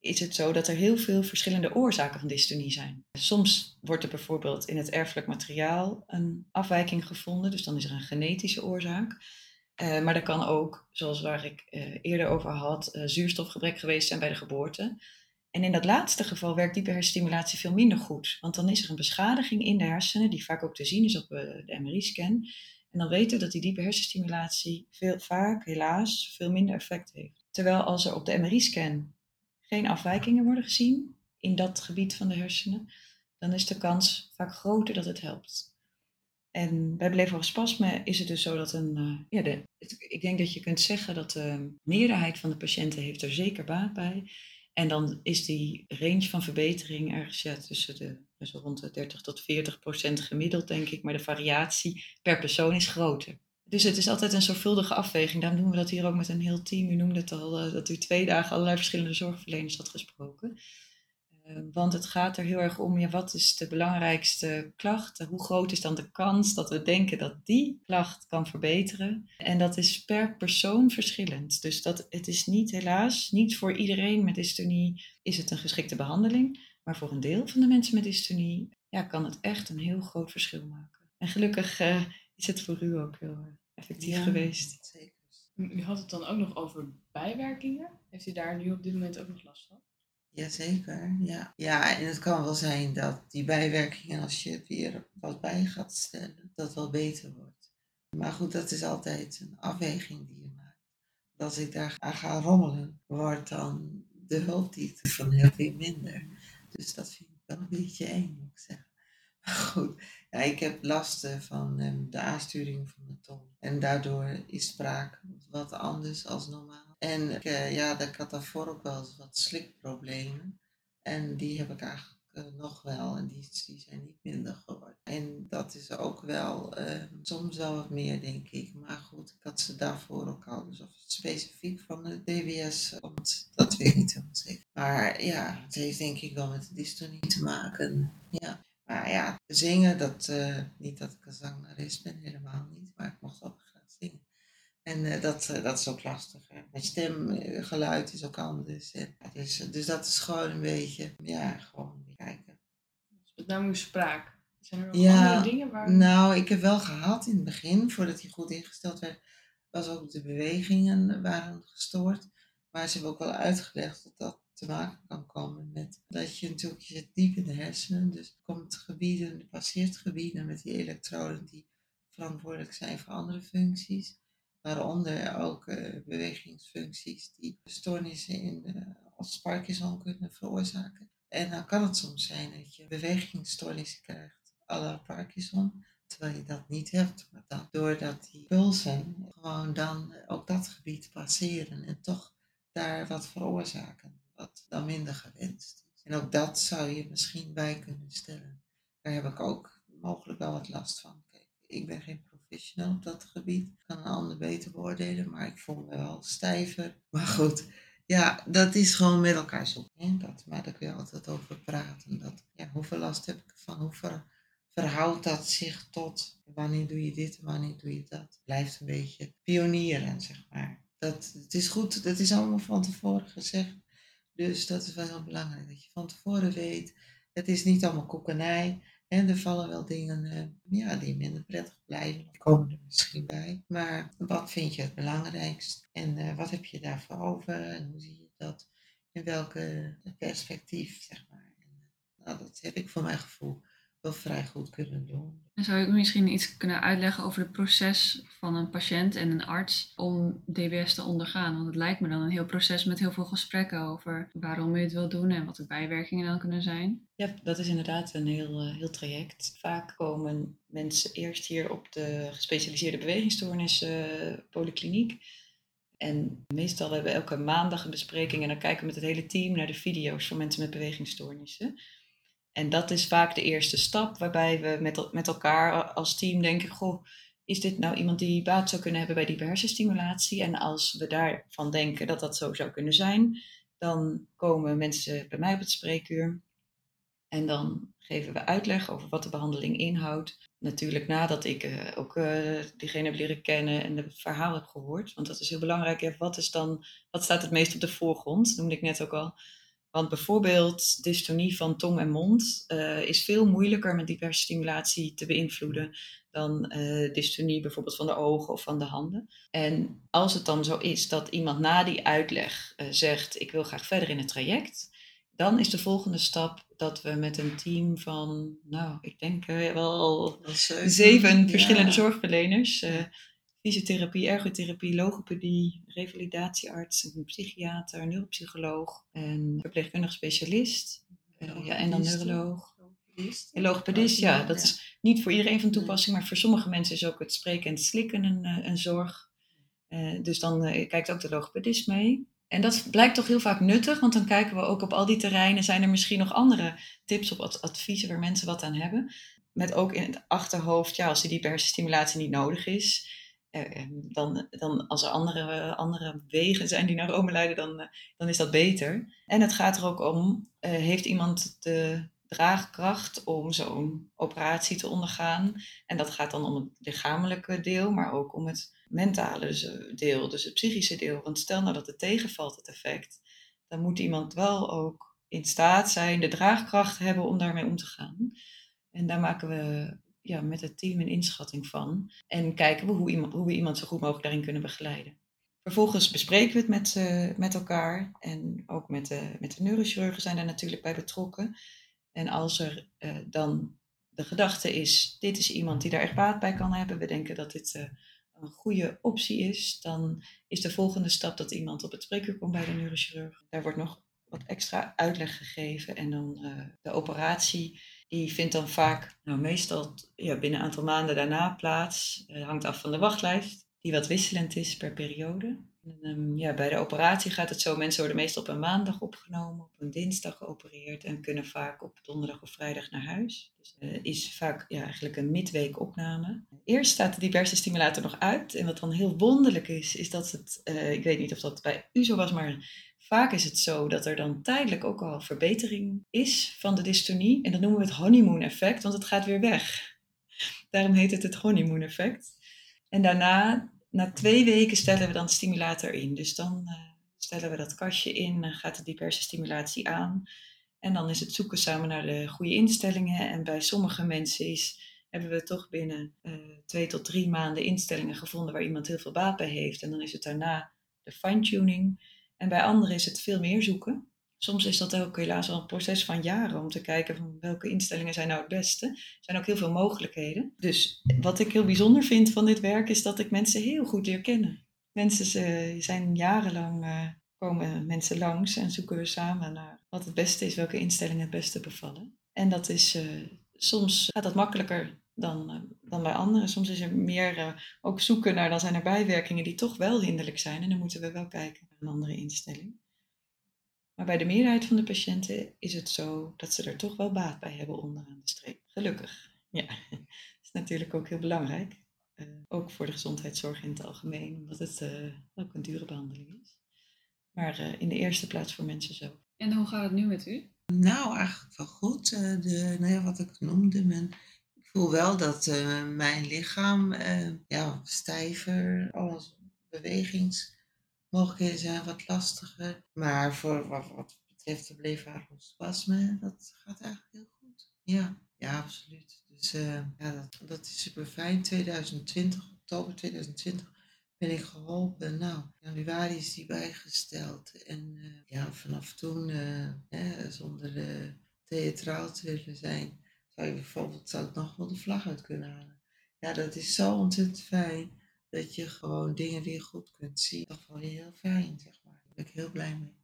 is het zo dat er heel veel verschillende oorzaken van dystonie zijn. Soms wordt er bijvoorbeeld in het erfelijk materiaal een afwijking gevonden, dus dan is er een genetische oorzaak. Uh, maar er kan ook, zoals waar ik uh, eerder over had, uh, zuurstofgebrek geweest zijn bij de geboorte. En in dat laatste geval werkt diepe hersenstimulatie veel minder goed, want dan is er een beschadiging in de hersenen, die vaak ook te zien is op de MRI-scan. En dan weten we dat die diepe hersenstimulatie veel, vaak, helaas, veel minder effect heeft. Terwijl als er op de MRI-scan geen afwijkingen worden gezien in dat gebied van de hersenen, dan is de kans vaak groter dat het helpt. En bij blefarospasme is het dus zo dat een, uh, ja, de, ik denk dat je kunt zeggen dat de meerderheid van de patiënten heeft er zeker baat bij. En dan is die range van verbetering ergens tussen de dus rond de 30 tot 40 procent gemiddeld, denk ik. Maar de variatie per persoon is groter. Dus het is altijd een zorgvuldige afweging. Daarom doen we dat hier ook met een heel team. U noemde het al, uh, dat u twee dagen allerlei verschillende zorgverleners had gesproken. Uh, want het gaat er heel erg om, ja, wat is de belangrijkste klacht? Hoe groot is dan de kans dat we denken dat die klacht kan verbeteren? En dat is per persoon verschillend. Dus dat, het is niet, helaas, niet voor iedereen met dystonie is het een geschikte behandeling. Maar voor een deel van de mensen met dystonie ja, kan het echt een heel groot verschil maken. En gelukkig uh, is het voor u ook heel uh, effectief ja, geweest. Zeker. U had het dan ook nog over bijwerkingen. Heeft u daar nu op dit moment ook nog last van? Jazeker, ja. Ja, en het kan wel zijn dat die bijwerkingen, als je weer wat bij gaat stellen, dat wel beter wordt. Maar goed, dat is altijd een afweging die je maakt. Als ik daar aan ga rommelen, wordt dan de hulp die ik ervan heb weer minder. Dus dat vind ik wel een beetje eng, moet ik zeggen. Goed, ja, ik heb last van um, de aansturing van mijn tong. En daardoor is spraak wat anders als normaal. En uh, ja, ik had daarvoor ook wel wat slikproblemen. En die heb ik eigenlijk uh, nog wel en die, die zijn niet minder geworden. En dat is ook wel uh, soms wel wat meer, denk ik. Maar goed, ik had ze daarvoor ook al. Dus of het specifiek van de DWS, want dat weet ik niet helemaal zeker. Maar ja, het heeft denk ik wel met de dystonie te maken. Ja. Maar ja, zingen, dat, uh, niet dat ik een zangeres ben, helemaal niet. Maar ik mocht ook graag zingen. En uh, dat, uh, dat is ook lastig. Hè. Mijn stemgeluid is ook anders. En, dus, dus dat is gewoon een beetje, ja, gewoon kijken. Dus met name uw spraak. Zijn er ja, andere dingen waar... Nou, ik heb wel gehad in het begin, voordat hij goed ingesteld werd, was ook de bewegingen waren gestoord. Maar ze hebben ook wel uitgelegd dat dat te maken kan komen met dat je natuurlijk, zit diep in de hersenen, dus komt gebieden, passeert gebieden met die elektroden die verantwoordelijk zijn voor andere functies, waaronder ook uh, bewegingsfuncties die stoornissen in de, als Parkinson kunnen veroorzaken. En dan kan het soms zijn dat je bewegingsstoornissen krijgt, à la Parkinson, terwijl je dat niet hebt. Maar dan, doordat die pulsen gewoon dan ook dat gebied passeren en toch daar wat veroorzaken, wat dan minder gewenst is. En ook dat zou je misschien bij kunnen stellen. Daar heb ik ook mogelijk wel wat last van. Kijk, ik ben geen professional op dat gebied. Ik kan een ander beter beoordelen, maar ik voel me wel stijver. Maar goed, ja, dat is gewoon met elkaar zoeken. Dat, maar kun je altijd over praten. Dat, ja, hoeveel last heb ik ervan? Hoe verhoudt dat zich tot wanneer doe je dit en wanneer doe je dat? Blijft een beetje pionieren, zeg maar. Dat, het is goed, dat is allemaal van tevoren gezegd. Dus dat is wel heel belangrijk, dat je van tevoren weet. Het is niet allemaal koekenij. En er vallen wel dingen uh, ja, die minder prettig blijven, of komen er misschien bij. Maar wat vind je het belangrijkst? En uh, wat heb je daarvoor over? En hoe zie je dat? In welke perspectief, zeg maar. En, uh, nou, dat heb ik voor mijn gevoel wel vrij goed kunnen doen. En zou ik misschien iets kunnen uitleggen over het proces van een patiënt en een arts om DBS te ondergaan? Want het lijkt me dan een heel proces met heel veel gesprekken over waarom je het wil doen en wat de bijwerkingen dan kunnen zijn. Ja, dat is inderdaad een heel, eh, heel traject. Vaak komen mensen eerst hier op de gespecialiseerde bewegingsstoornissen uh, polykliniek. En meestal hebben we elke maandag een bespreking en dan kijken we met het hele team naar de video's van mensen met bewegingsstoornissen. En dat is vaak de eerste stap waarbij we met, met elkaar als team denken, goh, is dit nou iemand die baat zou kunnen hebben bij die hersenstimulatie? En als we daarvan denken dat dat zo zou kunnen zijn, dan komen mensen bij mij op het spreekuur. En dan geven we uitleg over wat de behandeling inhoudt. Natuurlijk nadat ik uh, ook uh, diegene heb leren kennen en het verhaal heb gehoord. Want dat is heel belangrijk. wat, is dan, wat staat het meest op de voorgrond? Noemde ik net ook al. Want bijvoorbeeld dystonie van tong en mond uh, is veel moeilijker met diverse stimulatie te beïnvloeden dan uh, dystonie bijvoorbeeld van de ogen of van de handen. En als het dan zo is dat iemand na die uitleg uh, zegt: Ik wil graag verder in het traject, dan is de volgende stap dat we met een team van, nou, ik denk wel zeven, zeven verschillende zorgverleners fysiotherapie, ergotherapie, logopedie, revalidatiearts, een psychiater, neuropsycholoog, een verpleegkundig specialist uh, ja, en dan neuroloog. En logopedist, ja, dat is niet voor iedereen van toepassing, maar voor sommige mensen is ook het spreken en het slikken een, eh, een zorg. Uh, dus dan uh, kijkt ook de logopedist mee. En dat blijkt toch heel vaak nuttig, want dan kijken we ook op al die terreinen, zijn er misschien nog andere tips of adviezen waar mensen wat aan hebben. Met ook in het achterhoofd, ja, als die diepe hersenstimulatie niet nodig is, eh, dan, dan als er andere, andere wegen zijn die naar Rome leiden, dan, eh, dan is dat beter. En het gaat er ook om, eh, heeft iemand de draagkracht om zo'n operatie te ondergaan? En dat gaat dan om het lichamelijke deel, maar ook om het mentale deel, dus het psychische deel. Want stel nou dat het tegenvalt, het effect, dan moet iemand wel ook in staat zijn, de draagkracht hebben om daarmee om te gaan. En daar maken we ja, met het team een inschatting van. En kijken we hoe, iemand, hoe we iemand zo goed mogelijk daarin kunnen begeleiden. Vervolgens bespreken we het met, uh, met elkaar. En ook met de, met de neurochirurgen zijn er natuurlijk bij betrokken. En als er uh, dan de gedachte is, dit is iemand die daar echt baat bij kan hebben. We denken dat dit uh, een goede optie is. Dan is de volgende stap dat iemand op het spreekuur komt bij de neurochirurg. Daar wordt nog wat extra uitleg gegeven. En dan de operatie die vindt dan vaak, nou meestal ja, binnen een aantal maanden daarna plaats. Het hangt af van de wachtlijst, die wat wisselend is per periode. En, um, ja, bij de operatie gaat het zo, mensen worden meestal op een maandag opgenomen, op een dinsdag geopereerd en kunnen vaak op donderdag of vrijdag naar huis. Dus uh, is vaak ja, eigenlijk een midweek opname. Eerst staat de diverse stimulator nog uit en wat dan heel wonderlijk is, is dat het, uh, ik weet niet of dat bij u zo was, maar Vaak is het zo dat er dan tijdelijk ook al verbetering is van de dystonie. En dat noemen we het honeymoon effect, want het gaat weer weg. Daarom heet het het honeymoon effect. En daarna, na twee weken, stellen we dan stimulator in. Dus dan uh, stellen we dat kastje in, dan gaat de diverse stimulatie aan. En dan is het zoeken samen naar de goede instellingen. En bij sommige mensen is, hebben we toch binnen uh, twee tot drie maanden instellingen gevonden waar iemand heel veel baat bij heeft. En dan is het daarna de fine-tuning. En bij anderen is het veel meer zoeken. Soms is dat ook helaas wel een proces van jaren om te kijken van welke instellingen zijn nou het beste. Er zijn ook heel veel mogelijkheden. Dus wat ik heel bijzonder vind van dit werk is dat ik mensen heel goed leer kennen. Mensen zijn jarenlang, uh, komen mensen langs en zoeken we samen naar wat het beste is, welke instellingen het beste bevallen. En dat is, uh, soms gaat dat makkelijker dan, eh, dan bij anderen. Soms is er meer uh, ook zoeken naar, dan zijn er bijwerkingen die toch wel hinderlijk zijn. En dan moeten we wel kijken naar een andere instelling. Maar bij de meerderheid van de patiënten is het zo dat ze er toch wel baat bij hebben onderaan de streep. Gelukkig. Ja, dat is natuurlijk ook heel belangrijk. Uh, ook voor de gezondheidszorg in het algemeen, omdat het ook een dure behandeling is. Maar in de eerste plaats voor mensen zo. En hoe gaat het nu met u? Nou, eigenlijk wel goed. de, nou ja, wat ik noemde, mijn voel wel dat uh, mijn lichaam uh, ja, stijver, alles bewegingsmogelijkheden zijn wat lastiger. Maar voor wat, betreft de bleefwaardigspasme, dat gaat eigenlijk heel goed. Ja, ja absoluut. Dus uh, ja, dat, dat is super fijn. 2020, oktober 2020 ben ik geholpen. Nou, januari is die bijgesteld. En ja, vanaf toen, zonder theatraal te willen zijn, zou je bijvoorbeeld zou ik nog wel de vlag uit kunnen halen. Ja, dat is zo ontzettend fijn dat je gewoon dingen weer goed kunt zien. Dat is wel heel fijn, zeg maar. Daar ben ik heel blij mee.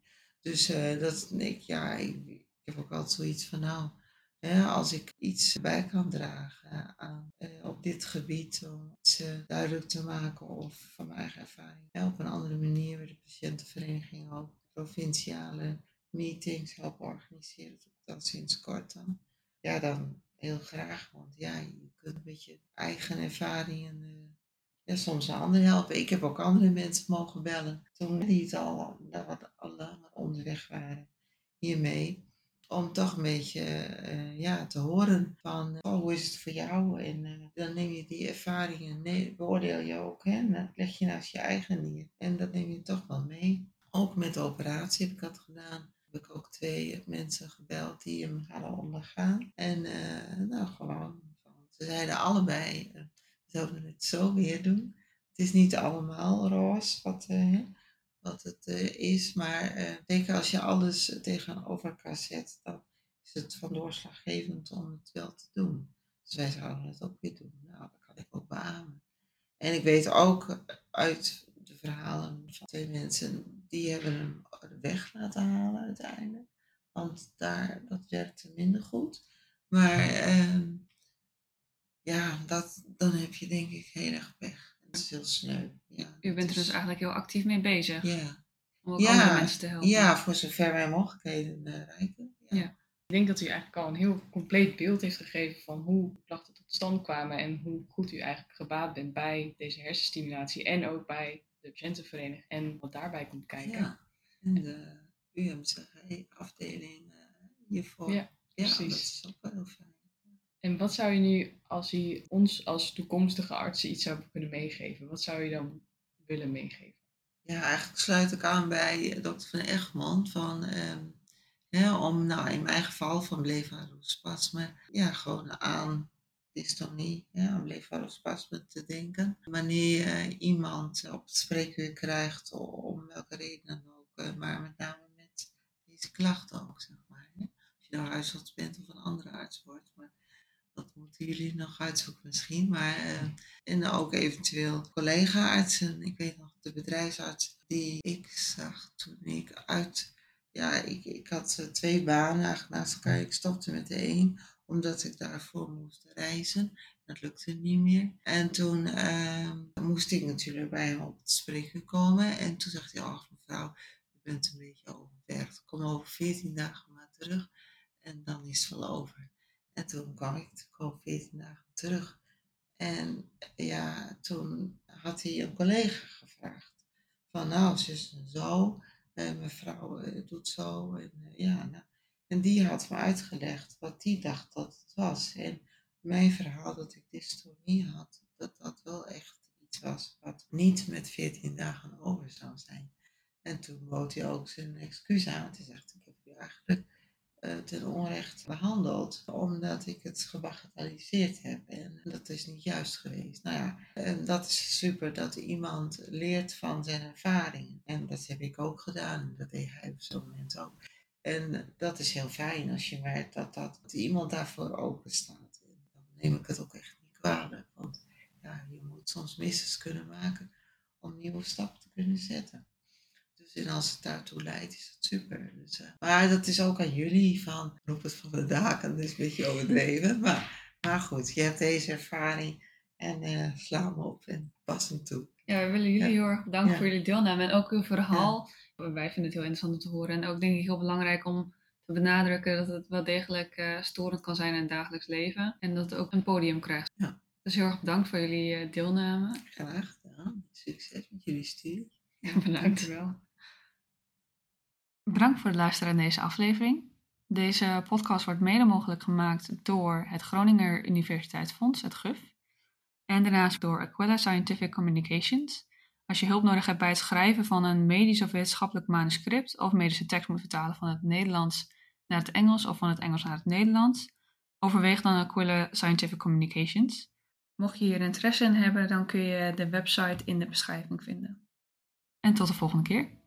Dus uh, dat ik, ja, ik, heb ook altijd zoiets van, nou, hè, als ik iets bij kan dragen aan, uh, op dit gebied, om iets uh, duidelijk te maken of van mijn eigen ervaring, op een andere manier de patiëntenvereniging ook provinciale meetings helpen organiseren, dat sinds kort dan ja, dan heel graag. Want ja, je kunt een beetje eigen ervaringen uh, ja, soms een ander helpen. Ik heb ook andere mensen mogen bellen toen die het al, wat al onderweg waren hiermee. Om toch een beetje uh, ja, te horen van oh, hoe is het voor jou? En dan neem je die ervaringen, beoordeel je ook. Hè? En leg je naast je eigen neer. En dat neem je toch wel mee. Ook met de operatie heb ik dat gedaan heb ik ook twee mensen gebeld die hem hadden ondergaan. En uh, nou, gewoon, ze zeiden allebei, uh, we zouden het zo weer doen. Het is niet allemaal roze wat, uh, wat het is, maar zeker als je alles tegenover elkaar zet, dan is het van doorslaggevend om het wel te doen. Dus wij zouden het ook weer doen. Nou, dat kan ik ook beamen. En ik weet ook uit verhalen van twee mensen, die hebben hem weg laten halen uiteindelijk. Want daar, dat werkte minder goed. Maar uh, ja, dat, dan heb je denk ik heel erg pech. Dat is heel sneu. Ja, U bent er dus eigenlijk heel actief mee bezig. Ja. Om ook ja, andere mensen te helpen. Ja, voor zover wij mogelijkheden uh, reiken. Ja. ja. Ik denk dat u eigenlijk al een heel compleet beeld heeft gegeven van hoe klachten tot stand kwamen en hoe goed u eigenlijk gebaat bent bij deze hersenstimulatie en ook bij de patiëntenvereniging en wat daarbij komt kijken. Ja, en de UMCG-afdeling uh, hiervoor. Ja, precies. Ja, dat is ook wel heel fijn. En wat zou je nu, als u ons als toekomstige artsen iets zou kunnen meegeven, wat zou je dan willen meegeven? Ja, eigenlijk sluit ik aan bij dokter Van Egmond van... Um, ja, om nou in mijn geval van bleefwaardigspasme, ja, gewoon aan dystonie, ja, aan bleefwaardigspasme te denken. Wanneer je iemand op het spreekuur krijgt, om welke reden dan ook, eh, maar met name met deze klachten ook, zeg maar. Hè. Als je nou huisarts bent of een andere arts wordt, maar dat moeten jullie nog uitzoeken misschien. Maar, uh, en ook eventueel collega-artsen. Ik weet nog, de bedrijfsarts die ik zag toen ik uit ja, ik, ik had twee banen eigenlijk naast elkaar. Ik stopte met de een, omdat ik daarvoor moest reizen. Dat lukte niet meer. En toen uh, moest ik natuurlijk bij hem op het spreken komen. En toen zegt hij, ach mevrouw, u bent een beetje overwerkt. Kom over 14 dagen maar terug. En dan is het wel over. En toen kwam ik over 14 dagen terug. En ja, toen had hij een collega gevraagd. Van nou, zus en zo uh, mevrouw uh, doet zo. En, uh, ja, nou, en die had me uitgelegd wat die dacht dat het was. En mijn verhaal dat ik dystonie had, dat dat wel echt iets was wat niet met 14 dagen over zou zijn. En toen bood hij ook zijn excuus aan. Hij zegt, ik heb u eigenlijk uh, ten onrecht behandeld, omdat ik het gebagatelliseerd heb. En dat is niet juist geweest. Nou ja, en dat is super dat iemand leert van zijn ervaringen. En dat heb ik ook gedaan. Dat deed hij op zo'n moment ook. En dat is heel fijn als je merkt dat, dat, dat iemand daarvoor open staat. En dan neem ik het ook echt niet kwalijk. Want ja, je moet soms misses kunnen maken om nieuwe stappen te kunnen zetten. Dus en als het daartoe leidt, is dat super. Dus, uh, maar dat is ook aan jullie van, roep het van de daken, dat is een beetje overdreven. Maar Maar goed, je hebt deze ervaring en eh sla hem op en pas hem toe. Ja, we willen jullie Ja. heel erg bedanken Ja. voor jullie deelname en ook uw verhaal. Wij vinden het heel interessant om te horen en ook denk ik heel belangrijk om te benadrukken dat het wel degelijk eh, storend kan zijn in het dagelijks leven en dat het ook een podium krijgt. Ja. Dus heel erg bedankt voor jullie eh, deelname. Graag gedaan. Succes met jullie studie. Bedankt wel. Bedankt voor het luisteren naar deze aflevering. Deze podcast wordt mede mogelijk gemaakt door het Groninger Universiteitsfonds, het GUF. En daarnaast door Aquila Scientific Communications. Als je hulp nodig hebt bij het schrijven van een medisch of wetenschappelijk manuscript of medische tekst moet vertalen van het Nederlands naar het Engels of van het Engels naar het Nederlands, overweeg dan Aquila Scientific Communications. Mocht je hier interesse in hebben, dan kun je de website in de beschrijving vinden. En tot de volgende keer.